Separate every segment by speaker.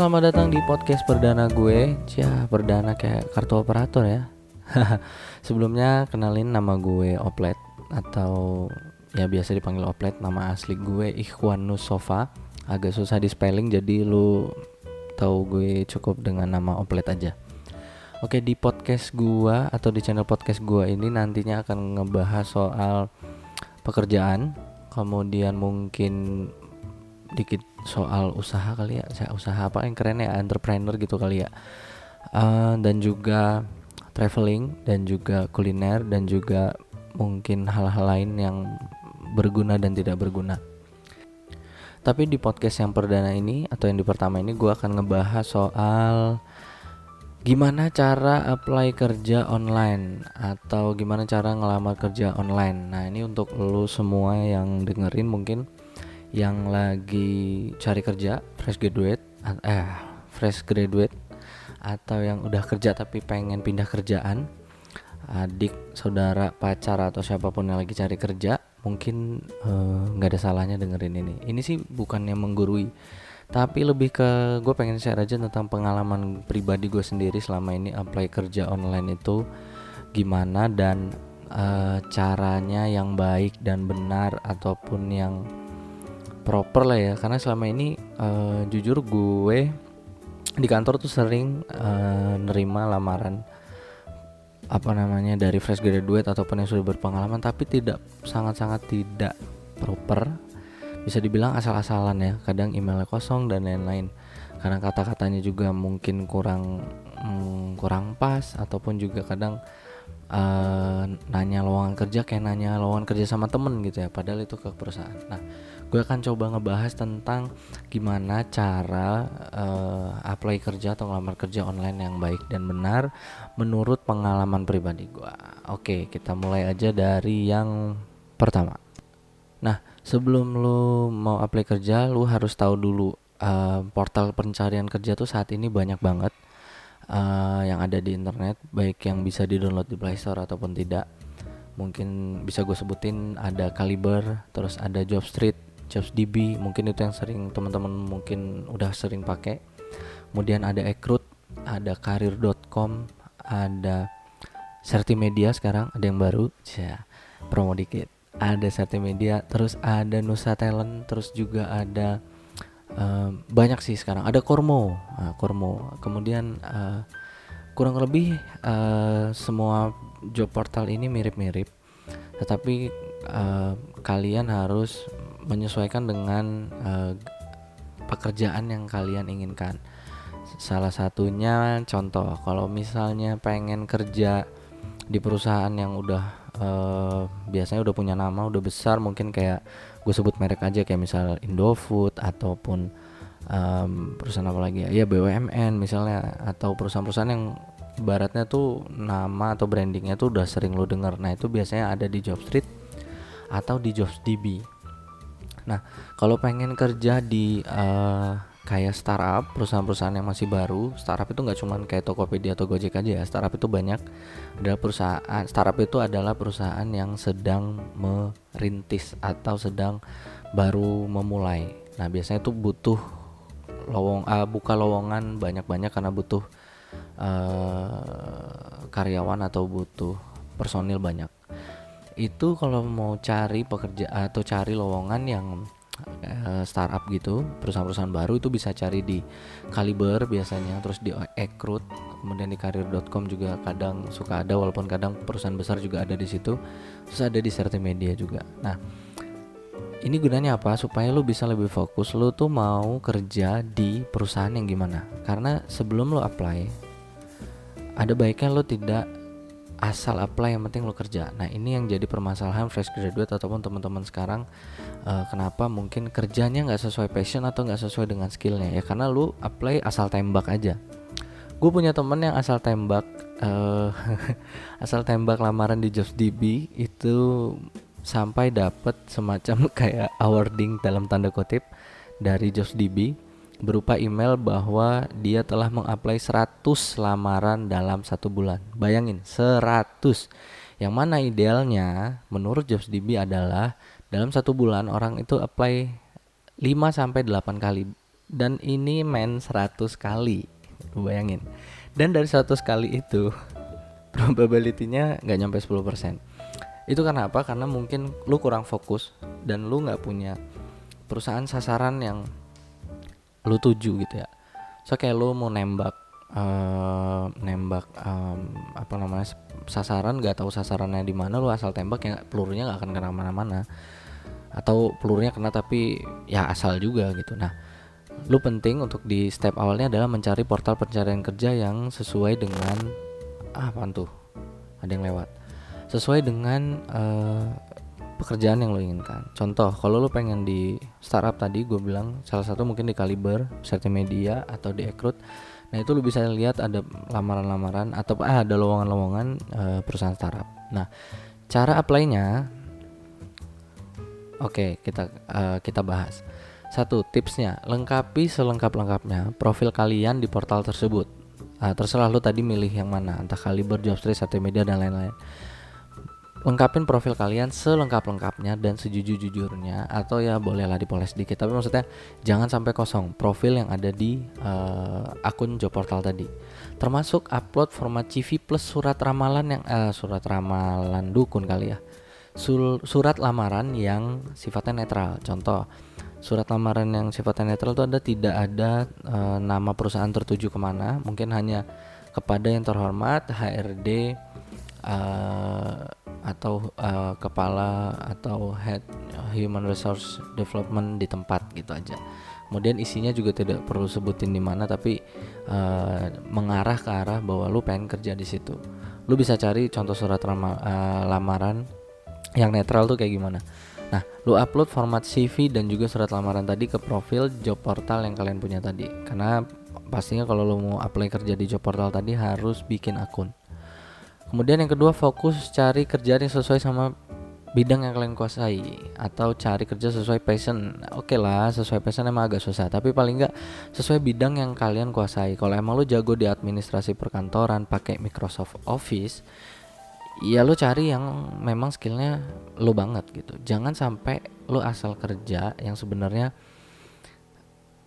Speaker 1: Selamat datang di podcast perdana gue. Cia, perdana kayak kartu operator ya. Sebelumnya kenalin nama gue Oplet atau ya biasa dipanggil Oplet. Nama asli gue Ikhwan Nusofa. Agak susah di spelling jadi lu tahu gue cukup dengan nama Oplet aja. Oke, di podcast gue atau di channel podcast gue ini nantinya akan ngebahas soal pekerjaan, kemudian mungkin dikit soal usaha kali ya usaha apa yang keren ya entrepreneur gitu kali ya uh, dan juga traveling dan juga kuliner dan juga mungkin hal-hal lain yang berguna dan tidak berguna tapi di podcast yang perdana ini atau yang di pertama ini gue akan ngebahas soal gimana cara apply kerja online atau gimana cara ngelamar kerja online. Nah, ini untuk lo semua yang dengerin mungkin yang lagi cari kerja fresh graduate eh fresh graduate atau yang udah kerja tapi pengen pindah kerjaan adik saudara pacar atau siapa pun yang lagi cari kerja mungkin eh, nggak uh, ada salahnya dengerin ini. Ini sih bukannya menggurui tapi lebih ke gue pengen share aja tentang pengalaman pribadi gue sendiri selama ini apply kerja online itu gimana dan uh, caranya yang baik dan benar ataupun yang proper lah ya karena selama ini uh, jujur gue di kantor tuh sering uh, nerima lamaran apa namanya dari fresh graduate ataupun yang sudah berpengalaman tapi tidak sangat-sangat tidak proper. Bisa dibilang asal-asalan ya kadang emailnya kosong dan lain-lain. Karena kata-katanya juga mungkin kurang mm, kurang pas ataupun juga kadang uh, nanya lowongan kerja kayak nanya lowongan kerja sama temen gitu ya padahal itu ke perusahaan nah gue akan coba ngebahas tentang gimana cara uh, apply kerja atau ngelamar kerja online yang baik dan benar menurut pengalaman pribadi gue. Oke, kita mulai aja dari yang pertama. Nah, sebelum lu mau apply kerja, lu harus tahu dulu uh, portal pencarian kerja tuh saat ini banyak banget uh, yang ada di internet, baik yang bisa di-download di Play Store ataupun tidak. Mungkin bisa gue sebutin ada Caliber, terus ada Jobstreet, JobsDB mungkin itu yang sering teman-teman mungkin udah sering pakai. Kemudian ada Ekrut ada karir.com ada Sertimedia sekarang ada yang baru. Ya promo dikit. Ada Sertimedia terus ada Nusa Talent terus juga ada uh, banyak sih sekarang. Ada Kormo. Nah, Kormo. Kemudian uh, kurang lebih uh, semua job portal ini mirip-mirip. Tetapi uh, kalian harus menyesuaikan dengan uh, pekerjaan yang kalian inginkan. Salah satunya contoh kalau misalnya pengen kerja di perusahaan yang udah uh, biasanya udah punya nama, udah besar mungkin kayak gue sebut merek aja kayak misal Indofood ataupun um, perusahaan apa lagi ya, ya BUMN misalnya atau perusahaan-perusahaan yang baratnya tuh nama atau brandingnya tuh udah sering lo denger. Nah itu biasanya ada di Jobstreet atau di JobsDB Nah, kalau pengen kerja di uh, kayak startup, perusahaan-perusahaan yang masih baru, startup itu nggak cuma kayak Tokopedia atau Gojek aja ya. Startup itu banyak adalah perusahaan startup itu adalah perusahaan yang sedang merintis atau sedang baru memulai. Nah, biasanya itu butuh lowong uh, buka lowongan banyak-banyak karena butuh uh, karyawan atau butuh personil banyak itu kalau mau cari pekerja atau cari lowongan yang uh, startup gitu perusahaan-perusahaan baru itu bisa cari di Kaliber biasanya terus di Ekrut kemudian di karir.com juga kadang suka ada walaupun kadang perusahaan besar juga ada di situ terus ada di Media juga. Nah ini gunanya apa? Supaya lu bisa lebih fokus lu tuh mau kerja di perusahaan yang gimana? Karena sebelum lu apply ada baiknya lu tidak asal apply yang penting lo kerja. Nah ini yang jadi permasalahan fresh graduate ataupun teman-teman sekarang uh, kenapa mungkin kerjanya nggak sesuai passion atau nggak sesuai dengan skillnya ya karena lu apply asal tembak aja. Gue punya temen yang asal tembak uh, asal tembak lamaran di JobsDB itu sampai dapat semacam kayak awarding dalam tanda kutip dari JobsDB berupa email bahwa dia telah mengapply 100 lamaran dalam satu bulan. Bayangin, 100. Yang mana idealnya menurut JobsDB adalah dalam satu bulan orang itu apply 5 sampai 8 kali. Dan ini main 100 kali. Bayangin. Dan dari 100 kali itu probability-nya nggak nyampe 10% itu karena apa? Karena mungkin lu kurang fokus dan lu nggak punya perusahaan sasaran yang lu tuju gitu ya. So kayak lu mau nembak uh, nembak um, apa namanya sasaran nggak tahu sasarannya di mana lu asal tembak ya pelurunya nggak akan kena mana-mana. Atau pelurunya kena tapi ya asal juga gitu. Nah lu penting untuk di step awalnya adalah mencari portal pencarian kerja yang sesuai dengan ah, apa tuh? Ada yang lewat. Sesuai dengan uh, pekerjaan yang lo inginkan. Contoh, kalau lo pengen di startup tadi, gue bilang salah satu mungkin di Kaliber, Media atau di Ekrut. Nah itu lo bisa lihat ada lamaran-lamaran atau ah, ada lowongan-lowongan uh, perusahaan startup. Nah cara apply-nya, oke okay, kita uh, kita bahas. Satu tipsnya, lengkapi selengkap-lengkapnya profil kalian di portal tersebut. Uh, terserah lo tadi milih yang mana, entah Kaliber, Jobstreet, Media dan lain-lain lengkapin profil kalian selengkap-lengkapnya dan sejujur-jujurnya. Atau ya bolehlah dipoles sedikit tapi maksudnya jangan sampai kosong profil yang ada di uh, akun job portal tadi. Termasuk upload format CV plus surat ramalan yang uh, surat ramalan dukun kali ya. Sul, surat lamaran yang sifatnya netral. Contoh surat lamaran yang sifatnya netral itu ada tidak ada uh, nama perusahaan tertuju ke mana. Mungkin hanya kepada yang terhormat HRD uh, atau uh, kepala atau head human resource development di tempat gitu aja. Kemudian isinya juga tidak perlu sebutin di mana tapi uh, mengarah ke arah bahwa lu pengen kerja di situ. Lu bisa cari contoh surat rama, uh, lamaran yang netral tuh kayak gimana. Nah, lu upload format CV dan juga surat lamaran tadi ke profil job portal yang kalian punya tadi. Karena pastinya kalau lu mau apply kerja di job portal tadi harus bikin akun. Kemudian yang kedua fokus cari kerjaan yang sesuai sama bidang yang kalian kuasai atau cari kerja sesuai passion. Oke okay lah, sesuai passion emang agak susah, tapi paling enggak sesuai bidang yang kalian kuasai. Kalau emang lo jago di administrasi perkantoran pakai Microsoft Office, ya lo cari yang memang skillnya lo banget gitu. Jangan sampai lo asal kerja yang sebenarnya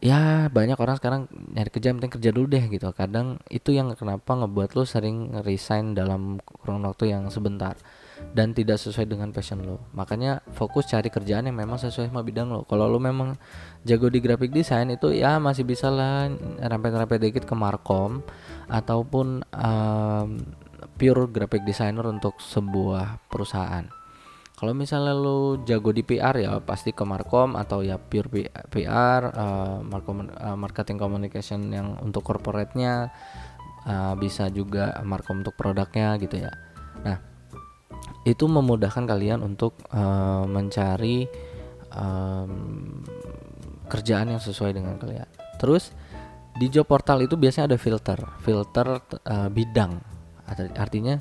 Speaker 1: ya banyak orang sekarang nyari kerja penting kerja dulu deh gitu. Kadang itu yang kenapa ngebuat lo sering resign dalam kurun waktu yang sebentar dan tidak sesuai dengan passion lo makanya fokus cari kerjaan yang memang sesuai sama bidang lo kalau lo memang jago di graphic design itu ya masih bisa lah rempet-rempet dikit ke markom ataupun um, pure graphic designer untuk sebuah perusahaan kalau misalnya lu jago di PR ya pasti ke Markom atau ya pure PR, uh, eh, Markom uh, marketing communication yang untuk corporate-nya uh, bisa juga Markom untuk produknya gitu ya. Nah, itu memudahkan kalian untuk uh, mencari um, kerjaan yang sesuai dengan kalian. Terus di job portal itu biasanya ada filter, filter uh, bidang. Artinya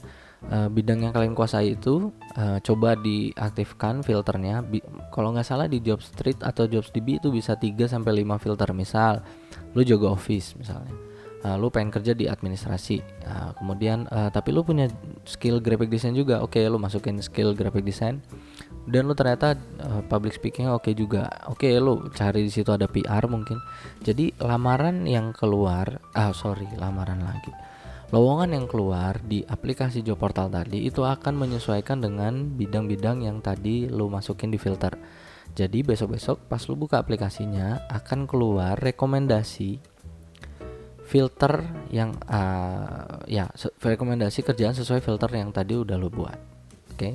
Speaker 1: uh, bidang yang kalian kuasai itu uh, coba diaktifkan filternya. Bi kalau nggak salah di job street atau jobs db itu bisa 3 sampai 5 filter. Misal lu jago office misalnya. Uh, lu pengen kerja di administrasi. Uh, kemudian uh, tapi lu punya skill graphic design juga. Oke okay, lu masukin skill graphic design. Dan lu ternyata uh, public speaking oke okay juga. Oke okay, lu cari di situ ada PR mungkin. Jadi lamaran yang keluar ah sorry lamaran lagi lowongan yang keluar di aplikasi job portal tadi itu akan menyesuaikan dengan bidang-bidang yang tadi lo masukin di filter. Jadi besok-besok pas lo buka aplikasinya akan keluar rekomendasi filter yang uh, ya rekomendasi kerjaan sesuai filter yang tadi udah lo buat. Oke. Okay?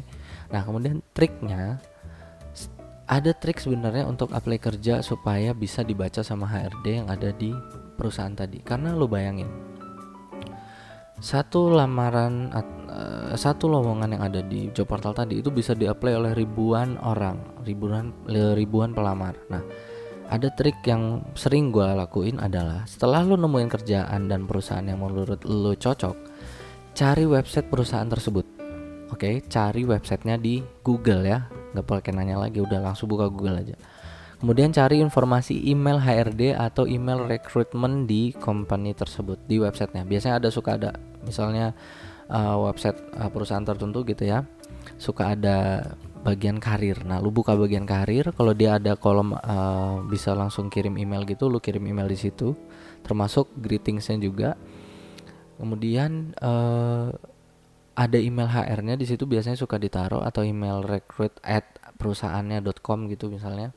Speaker 1: Nah, kemudian triknya ada trik sebenarnya untuk apply kerja supaya bisa dibaca sama HRD yang ada di perusahaan tadi. Karena lo bayangin satu lamaran uh, satu lowongan yang ada di job portal tadi itu bisa diapply oleh ribuan orang, ribuan ribuan pelamar. Nah, ada trik yang sering gue lakuin adalah setelah lo nemuin kerjaan dan perusahaan yang menurut lo cocok, cari website perusahaan tersebut. Oke, cari websitenya di Google ya, nggak pakai nanya lagi, udah langsung buka Google aja. Kemudian cari informasi email HRD atau email rekrutmen di company tersebut di websitenya. Biasanya ada suka ada, misalnya uh, website uh, perusahaan tertentu gitu ya, suka ada bagian karir. Nah, lu buka bagian karir, kalau dia ada kolom uh, bisa langsung kirim email gitu, lu kirim email di situ, termasuk greetingsnya juga. Kemudian uh, ada email HR-nya di situ biasanya suka ditaruh atau email recruit at perusahaannya.com gitu misalnya.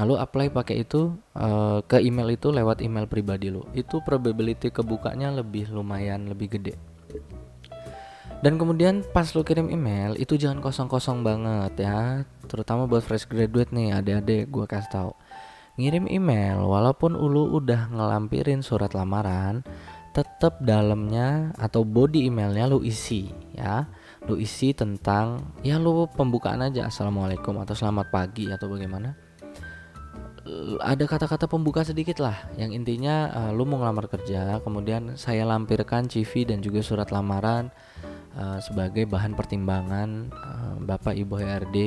Speaker 1: Lalu apply pakai itu uh, ke email itu lewat email pribadi lu. Itu probability kebukanya lebih lumayan lebih gede. Dan kemudian pas lu kirim email itu jangan kosong-kosong banget ya. Terutama buat fresh graduate nih adik-adik gue kasih tahu. Ngirim email walaupun ulu udah ngelampirin surat lamaran tetap dalamnya atau body emailnya lu isi ya. Lu isi tentang ya lu pembukaan aja. Assalamualaikum atau selamat pagi atau bagaimana ada kata-kata pembuka sedikit lah yang intinya uh, lu mau ngelamar kerja kemudian saya lampirkan CV dan juga surat lamaran uh, sebagai bahan pertimbangan uh, Bapak Ibu HRD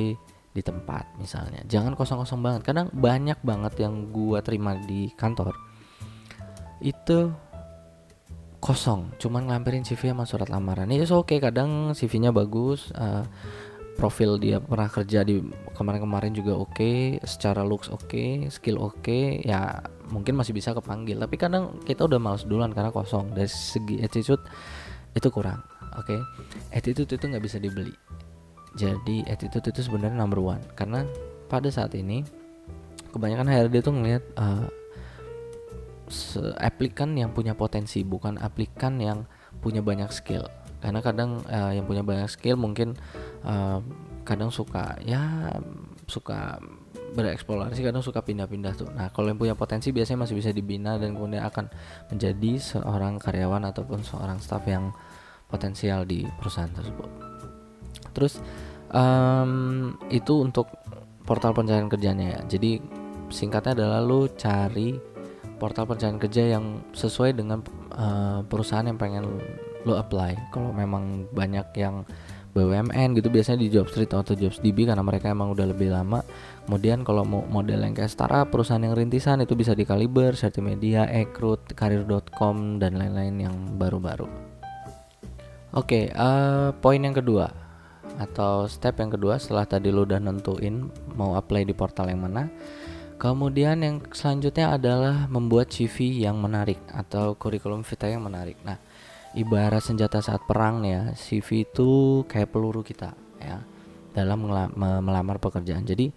Speaker 1: di tempat misalnya. Jangan kosong-kosong banget. Kadang banyak banget yang gua terima di kantor itu kosong, cuman ngelampirin CV sama surat lamaran. Itu oke, okay. kadang CV-nya bagus, uh, profil dia pernah kerja di kemarin-kemarin juga oke, okay, secara looks oke, okay, skill oke, okay, ya mungkin masih bisa kepanggil. Tapi kadang kita udah males duluan karena kosong. Dari segi attitude itu kurang oke okay? attitude itu nggak bisa dibeli jadi attitude itu sebenarnya number one karena pada saat ini kebanyakan HRD itu ngelihat uh, aplikan yang punya potensi bukan aplikan yang punya banyak skill karena kadang uh, yang punya banyak skill mungkin uh, kadang suka ya suka bereksplorasi kadang suka pindah-pindah tuh. Nah, kalau yang punya potensi biasanya masih bisa dibina dan kemudian akan menjadi seorang karyawan ataupun seorang staff yang potensial di perusahaan tersebut. Terus um, itu untuk portal pencarian kerjanya ya. Jadi singkatnya adalah lu cari portal pencarian kerja yang sesuai dengan uh, perusahaan yang pengen lu apply. Kalau memang banyak yang BUMN gitu biasanya di Jobstreet atau JobsDB karena mereka emang udah lebih lama. Kemudian kalau mau model yang kayak startup, perusahaan yang rintisan itu bisa di Kaliber, Media, Ekrut, Karir.com dan lain-lain yang baru-baru. Oke, okay, uh, eh, poin yang kedua atau step yang kedua setelah tadi lu udah nentuin mau apply di portal yang mana. Kemudian yang selanjutnya adalah membuat CV yang menarik atau kurikulum vitae yang menarik. Nah, ibarat senjata saat perang ya, CV itu kayak peluru kita ya dalam melamar pekerjaan. Jadi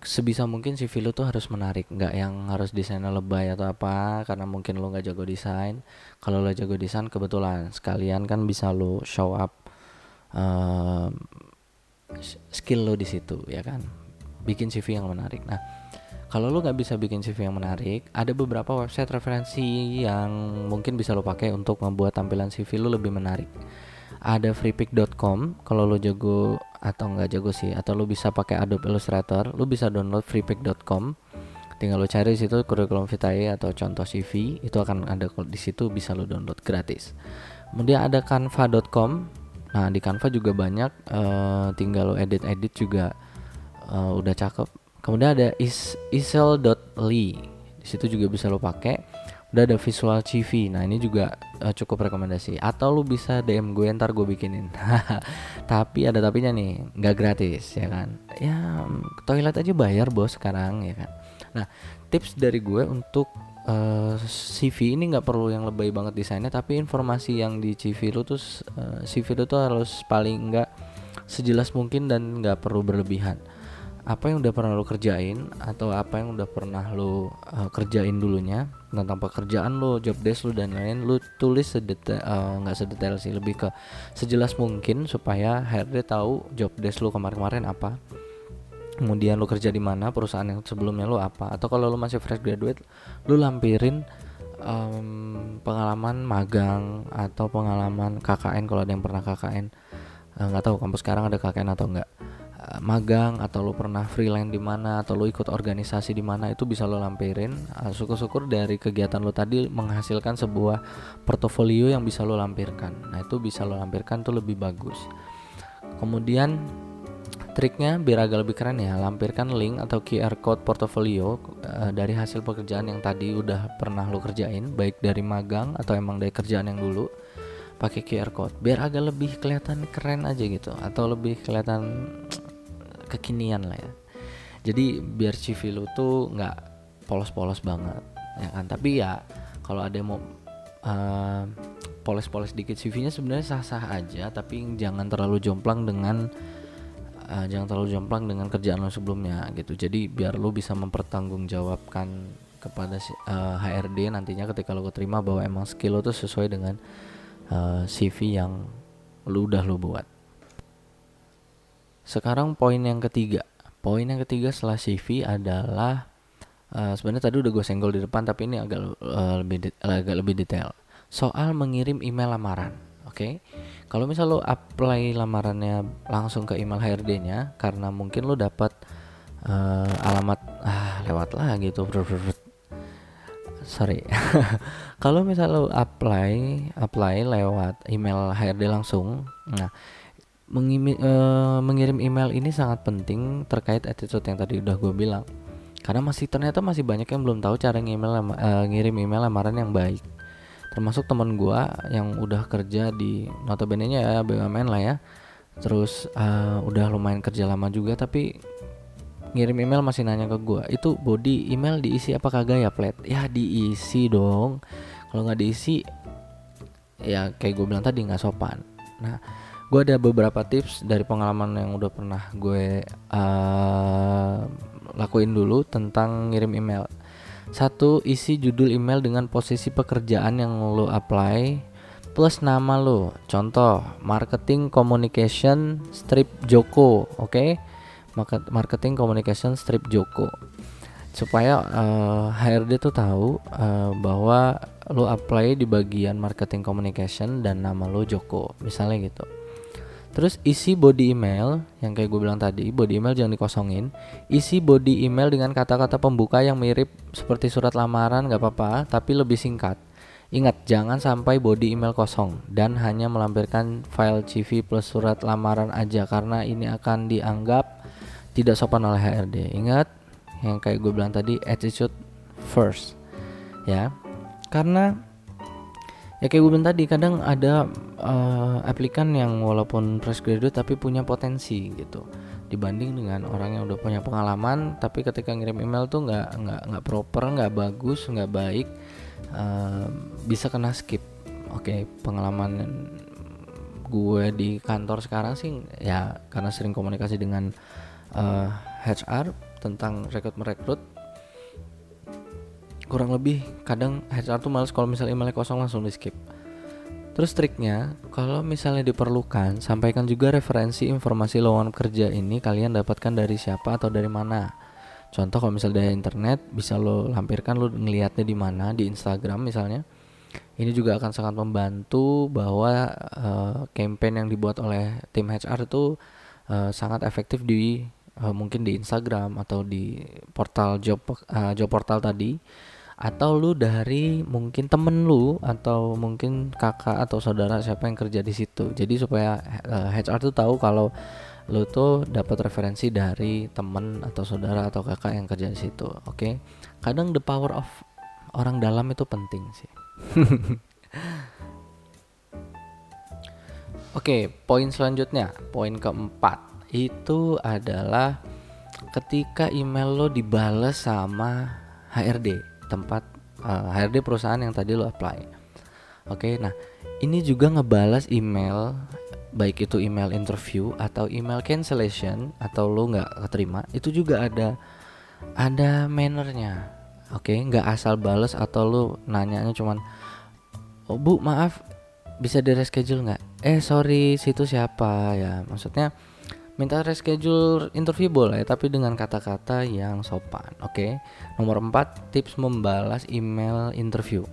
Speaker 1: sebisa mungkin CV lu tuh harus menarik nggak yang harus desainnya lebay atau apa karena mungkin lu nggak jago desain. Kalau lo jago desain kebetulan sekalian kan bisa lo show up uh, skill lo di situ ya kan? Bikin CV yang menarik. Nah kalau lo nggak bisa bikin CV yang menarik ada beberapa website referensi yang mungkin bisa lo pakai untuk membuat tampilan CV lo lebih menarik. Ada freepick.com kalau lo jago atau nggak jago sih atau lo bisa pakai Adobe Illustrator lo bisa download freepick.com tinggal lo cari situ kurikulum vitae atau contoh CV itu akan ada di situ bisa lo download gratis. Kemudian ada canva.com nah di canva juga banyak uh, tinggal lo edit edit juga uh, udah cakep kemudian ada is isel.ly di situ juga bisa lo pakai. Udah ada visual CV nah ini juga uh, cukup rekomendasi. Atau lu bisa DM gue ntar gue bikinin. Tapi ada tapinya nih nggak gratis ya kan? Ya toilet aja bayar bos sekarang ya kan? Nah tips dari gue untuk uh, eh, CV ini nggak perlu yang lebay banget desainnya tapi informasi yang di CV lu tuh uh, CV lu tuh harus paling nggak sejelas mungkin dan nggak perlu berlebihan apa yang udah pernah lo kerjain atau apa yang udah pernah lo uh, kerjain dulunya tentang pekerjaan lo, job desk lo dan lain lo tulis sedetail uh, nggak sedetail sih lebih ke sejelas mungkin supaya HRD tahu job desk lo kemarin-kemarin apa kemudian lo kerja di mana perusahaan yang sebelumnya lo apa atau kalau lo masih fresh graduate lo lampirin um, pengalaman magang atau pengalaman KKN kalau ada yang pernah KKN eh, nggak uh, tahu kampus sekarang ada KKN atau enggak Eh, magang atau lo pernah freelance di mana atau lo ikut organisasi di mana itu bisa lo lampirin. Uh, syukur-syukur dari kegiatan lo tadi menghasilkan sebuah portofolio yang bisa lo lampirkan. Nah itu bisa lo lampirkan tuh lebih bagus. Kemudian triknya biar agak lebih keren ya lampirkan link atau QR code portofolio uh, dari hasil pekerjaan yang tadi udah pernah lo kerjain baik dari magang atau emang dari kerjaan yang dulu pakai QR code. Biar agak lebih kelihatan keren aja gitu atau lebih kelihatan kekinian lah ya. Jadi biar CV lu tuh nggak polos-polos banget ya kan? Tapi ya kalau ada yang mau uh, poles-poles dikit CV-nya sebenarnya sah-sah aja tapi jangan terlalu jomplang dengan uh, jangan terlalu jomplang dengan kerjaan lo sebelumnya gitu. Jadi biar lo bisa mempertanggungjawabkan kepada uh, HRD nantinya ketika lo keterima bahwa emang skill lo tuh sesuai dengan uh, CV yang lo udah lo buat sekarang poin yang ketiga. Poin yang ketiga setelah CV adalah uh, sebenarnya tadi udah gue senggol di depan tapi ini agak uh, lebih agak lebih detail. Soal mengirim email lamaran oke? Okay? kalau misal lo apply lamarannya langsung ke email HRD-nya karena mungkin lo dapat uh, alamat ah lewat lah gitu sorry. Kalau misal lo apply apply lewat email HRD langsung nah mengimi, uh, mengirim email ini sangat penting terkait attitude yang tadi udah gue bilang. Karena masih ternyata masih banyak yang belum tahu cara ngirim uh, ngirim email lamaran yang baik. Termasuk teman gue yang udah kerja di notabene nya ya BUMN lah ya. Terus uh, udah lumayan kerja lama juga tapi ngirim email masih nanya ke gue itu body email diisi apa kagak ya plat? Ya diisi dong. Kalau nggak diisi ya kayak gue bilang tadi nggak sopan. Nah gue ada beberapa tips dari pengalaman yang udah pernah gue uh, lakuin dulu tentang ngirim email satu, isi judul email dengan posisi pekerjaan yang lo apply plus nama lo. Contoh, marketing communication strip Joko, oke? Okay? Marketing communication strip Joko. Supaya uh, eh, HRD tuh tahu uh, bahwa lo apply di bagian marketing communication dan nama lo Joko, misalnya gitu. Terus isi body email yang kayak gue bilang tadi, body email jangan dikosongin. Isi body email dengan kata-kata pembuka yang mirip seperti surat lamaran gak apa-apa, tapi lebih singkat. Ingat, jangan sampai body email kosong dan hanya melampirkan file CV plus surat lamaran aja karena ini akan dianggap tidak sopan oleh HRD. Ingat, yang kayak gue bilang tadi, attitude first. Ya. Karena ya kayak gue bilang tadi kadang ada uh, aplikan yang walaupun fresh graduate tapi punya potensi gitu. Dibanding dengan orang yang udah punya pengalaman tapi ketika ngirim email tuh nggak nggak nggak proper nggak bagus nggak baik uh, bisa kena skip. Oke okay, pengalaman gue di kantor sekarang sih ya karena sering komunikasi dengan uh, eh, HR tentang rekrut merekrut kurang lebih kadang HR tuh males kalau misalnya emailnya kosong langsung di skip. Terus triknya kalau misalnya diperlukan sampaikan juga referensi informasi lowongan kerja ini kalian dapatkan dari siapa atau dari mana. Contoh kalau misalnya dari internet bisa lo lampirkan lo ngelihatnya di mana di Instagram misalnya. Ini juga akan sangat membantu bahwa uh, campaign yang dibuat oleh tim HR itu uh, sangat efektif di uh, mungkin di Instagram atau di portal job uh, job portal tadi atau lu dari mungkin temen lu atau mungkin kakak atau saudara siapa yang kerja di situ. Jadi supaya uh, eh, HR tuh tahu kalau lu tuh dapat referensi dari temen atau saudara atau kakak yang kerja di situ oke? Okay? kadang the power of orang dalam itu penting sih. Oke, okay, poin selanjutnya, poin keempat itu adalah ketika email lo dibales sama HRD tempat uh, eh, HRD perusahaan yang tadi lo apply. Oke, nah ini juga ngebalas email baik itu email interview atau email cancellation atau lo nggak keterima itu juga ada ada mannernya oke nggak asal balas atau lo nanyanya cuman oh bu maaf bisa di reschedule nggak eh sorry situ siapa ya maksudnya Minta reschedule interview boleh tapi dengan kata-kata yang sopan. Oke. Okay? Nomor 4, tips membalas email interview.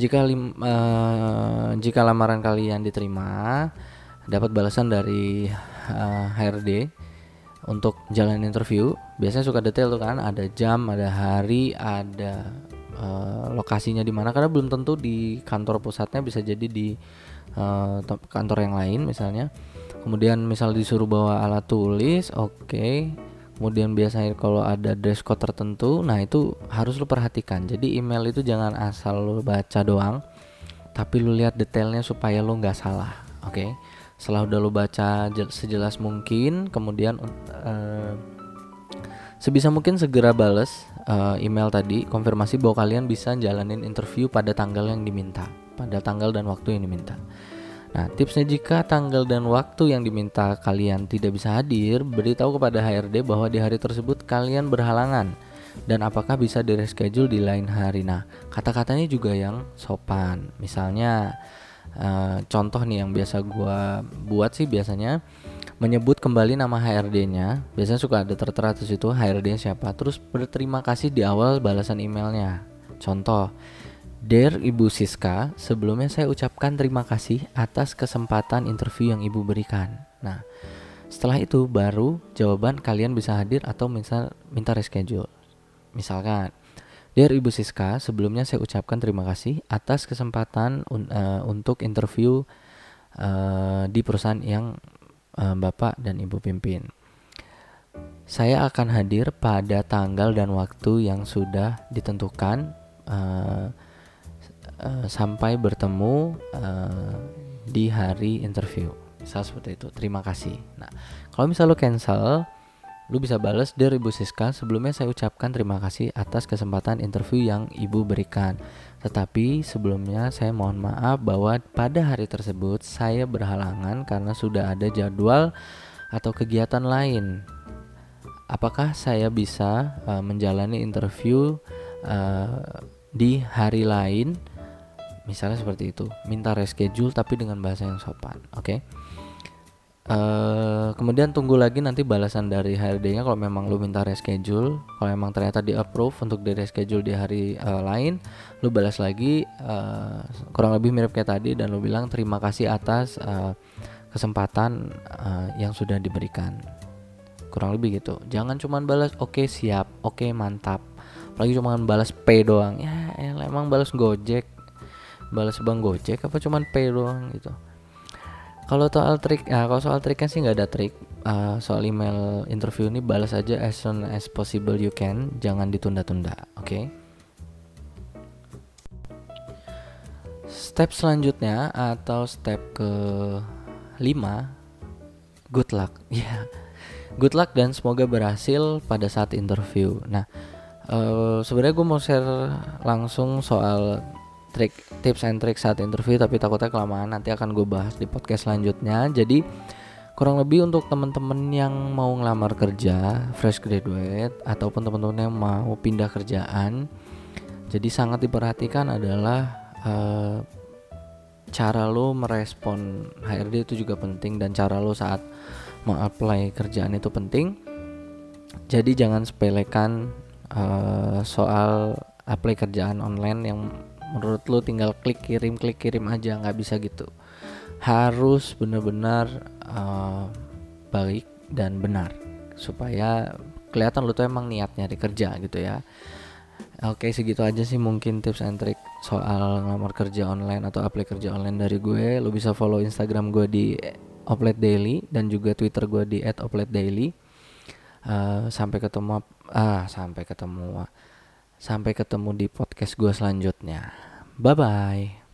Speaker 1: Jika lim, uh, jika lamaran kalian diterima, dapat balasan dari uh, eh, HRD untuk jalan interview. Biasanya suka detail tuh kan, ada jam, ada hari, ada uh, lokasinya di mana karena belum tentu di kantor pusatnya bisa jadi di uh, kantor yang lain misalnya kemudian misal disuruh bawa alat tulis oke okay. kemudian biasanya kalau ada dress code tertentu nah itu harus lu perhatikan jadi email itu jangan asal lu baca doang tapi lu lihat detailnya supaya lu nggak salah oke okay? setelah udah lo baca sejelas mungkin kemudian uh, sebisa mungkin segera bales uh, email tadi konfirmasi bahwa kalian bisa jalanin interview pada tanggal yang diminta pada tanggal dan waktu yang diminta Nah, tipsnya jika tanggal dan waktu yang diminta kalian tidak bisa hadir, beritahu kepada HRD bahwa di hari tersebut kalian berhalangan dan apakah bisa di reschedule di lain hari. Nah, kata-katanya juga yang sopan. Misalnya uh, contoh nih yang biasa gua buat sih biasanya menyebut kembali nama HRD-nya. Biasanya suka ada tertera di situ HRD siapa. Terus berterima kasih di awal balasan emailnya. Contoh, Dear Ibu Siska, sebelumnya saya ucapkan terima kasih atas kesempatan interview yang Ibu berikan. Nah, setelah itu baru jawaban kalian bisa hadir atau misal minta reschedule. Misalkan, Dear Ibu Siska, sebelumnya saya ucapkan terima kasih atas kesempatan un uh, untuk interview uh, di perusahaan yang Bapak dan Ibu pimpin. Saya akan hadir pada tanggal dan waktu yang sudah ditentukan. Uh, uh, sampai bertemu uh, di hari interview misal seperti itu terima kasih nah kalau misal lo cancel lu bisa balas dari Ibu Siska sebelumnya saya ucapkan terima kasih atas kesempatan interview yang ibu berikan tetapi sebelumnya saya mohon maaf bahwa pada hari tersebut saya berhalangan karena sudah ada jadwal atau kegiatan lain. Apakah saya bisa uh, menjalani interview uh, di hari lain? Misalnya seperti itu. Minta reschedule tapi dengan bahasa yang sopan oke? okay? Uh, kemudian tunggu lagi nanti balasan dari HRD-nya kalau memang lu minta reschedule. Kalau memang ternyata di approve untuk di reschedule di hari uh, lain lu balas lagi uh, kurang lebih mirip kayak tadi dan lu bilang terima kasih atas uh, kesempatan uh, yang sudah diberikan. Kurang lebih gitu. Jangan cuma balas oke okay, siap. Oke okay, mantap. Apalagi cuma balas P doang. Ya emang balas Gojek? Balas bang gojek apa cuman pay doang gitu kalau soal trik ya kalau soal triknya sih nggak ada trik uh, soal email interview ini balas aja as soon as possible you can jangan ditunda-tunda oke okay? step selanjutnya atau step ke 5 good luck ya yeah. good luck dan semoga berhasil pada saat interview nah uh, sebenarnya gue mau share langsung soal trik tips and trick saat interview tapi takutnya kelamaan nanti akan gue bahas di podcast selanjutnya. Jadi kurang lebih untuk teman-teman yang mau ngelamar kerja fresh graduate ataupun teman-teman yang mau pindah kerjaan jadi sangat diperhatikan adalah uh, cara lo merespon HRD itu juga penting dan cara lo saat mengapply kerjaan itu penting. Jadi jangan sepelekan uh, soal apply kerjaan online yang menurut lo tinggal klik kirim klik kirim aja nggak bisa gitu. Harus benar-benar uh, baik dan benar supaya kelihatan lo tuh emang niatnya di kerja gitu ya. Oke segitu aja sih mungkin tips and trick soal ngelamar kerja online atau apply kerja online dari gue. Lo bisa follow Instagram gue di Oplet Daily dan juga Twitter gue di @opletdaily. Uh, Sampai ketemu ah sampai ketemu Sampai ketemu di podcast gue selanjutnya. Bye bye.